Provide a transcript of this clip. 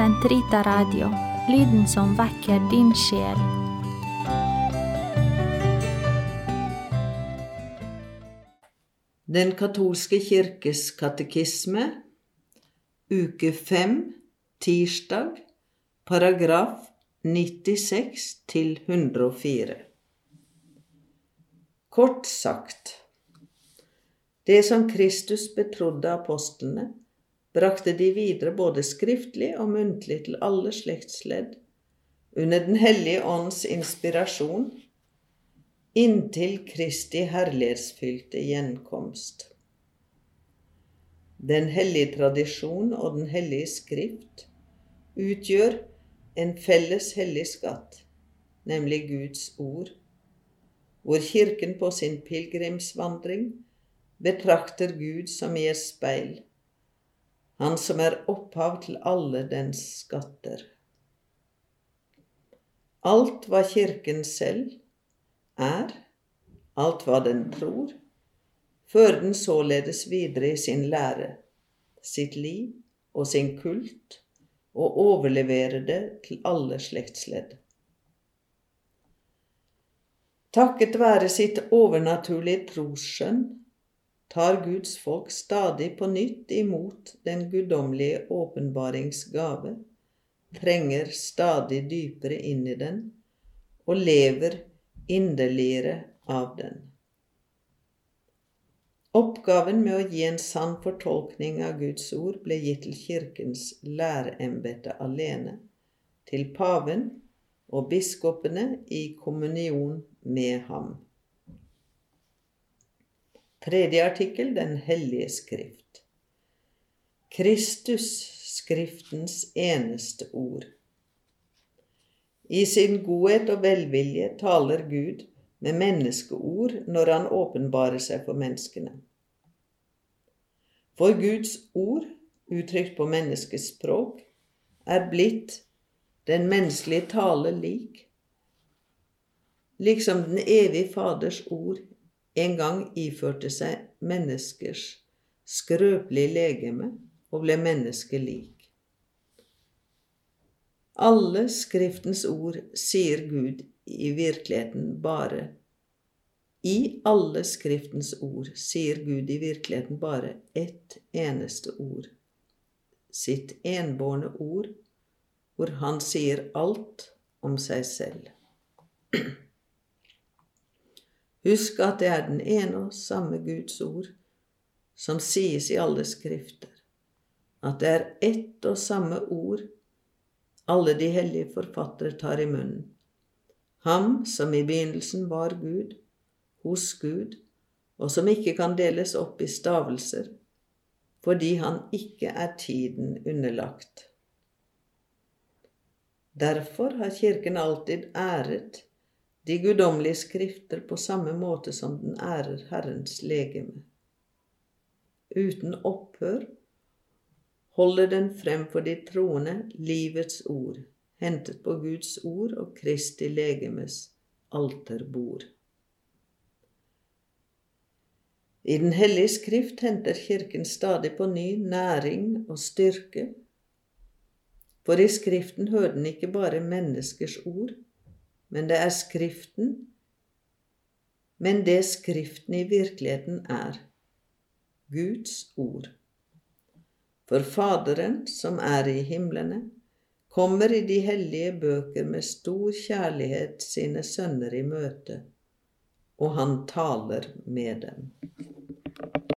Sentrita Radio, lyden som vekker din sjel. Den katolske kirkes katekisme, uke 5, tirsdag, paragraf 96 til 104. Kort sagt Det som Kristus betrodde apostlene, brakte de videre både skriftlig og muntlig til alle slektsledd, under Den hellige ånds inspirasjon, inntil Kristi herlighetsfylte gjenkomst. Den hellige tradisjon og Den hellige skrift utgjør en felles hellig skatt, nemlig Guds ord, hvor Kirken på sin pilegrimsvandring betrakter Gud som i et speil, Han som er opphav til alle dens skatter. Alt hva Kirken selv er, alt hva den tror, fører den således videre i sin lære, sitt liv og sin kult, og overleverer det til alle slektsledd. Takket være sitt overnaturlige trosskjønn tar Guds folk stadig på nytt imot den guddommelige åpenbaringsgave, trenger stadig dypere inn i den og lever inderligere av den. Oppgaven med å gi en sann fortolkning av Guds ord ble gitt til Kirkens læreembete alene, til paven og biskopene i kommunion med ham. Tredje artikkel Den hellige skrift. Kristus, Skriftens eneste ord. I sin godhet og velvilje taler Gud med menneskeord når han åpenbarer seg for menneskene. For Guds ord, uttrykt på menneskets språk, er blitt den menneskelige tale lik, liksom den evige Faders ord en gang iførte seg menneskers skrøpelige legeme og ble menneskelik. Alle Skriftens ord sier Gud i virkeligheten bare I alle Skriftens ord sier Gud i virkeligheten bare ett eneste ord, sitt enbårne ord, hvor han sier alt om seg selv. Husk at det er den ene og samme Guds ord som sies i alle skrifter, at det er ett og samme ord alle de hellige forfattere tar i munnen. Ham som i begynnelsen var Gud, hos Gud, og som ikke kan deles opp i stavelser, fordi han ikke er tiden underlagt. Derfor har Kirken alltid æret de guddommelige skrifter på samme måte som den ærer Herrens legeme. Uten opphør holder den frem for de troende livets ord, hentet på Guds ord og Kristi legemes alterbord. I Den hellige skrift henter Kirken stadig på ny næring og styrke, for i Skriften hører den ikke bare menneskers ord, men det er Skriften, men det Skriften i virkeligheten er Guds ord. For Faderen, som er i himlene, kommer i de hellige bøker med stor kjærlighet sine sønner i møte, og han taler med dem.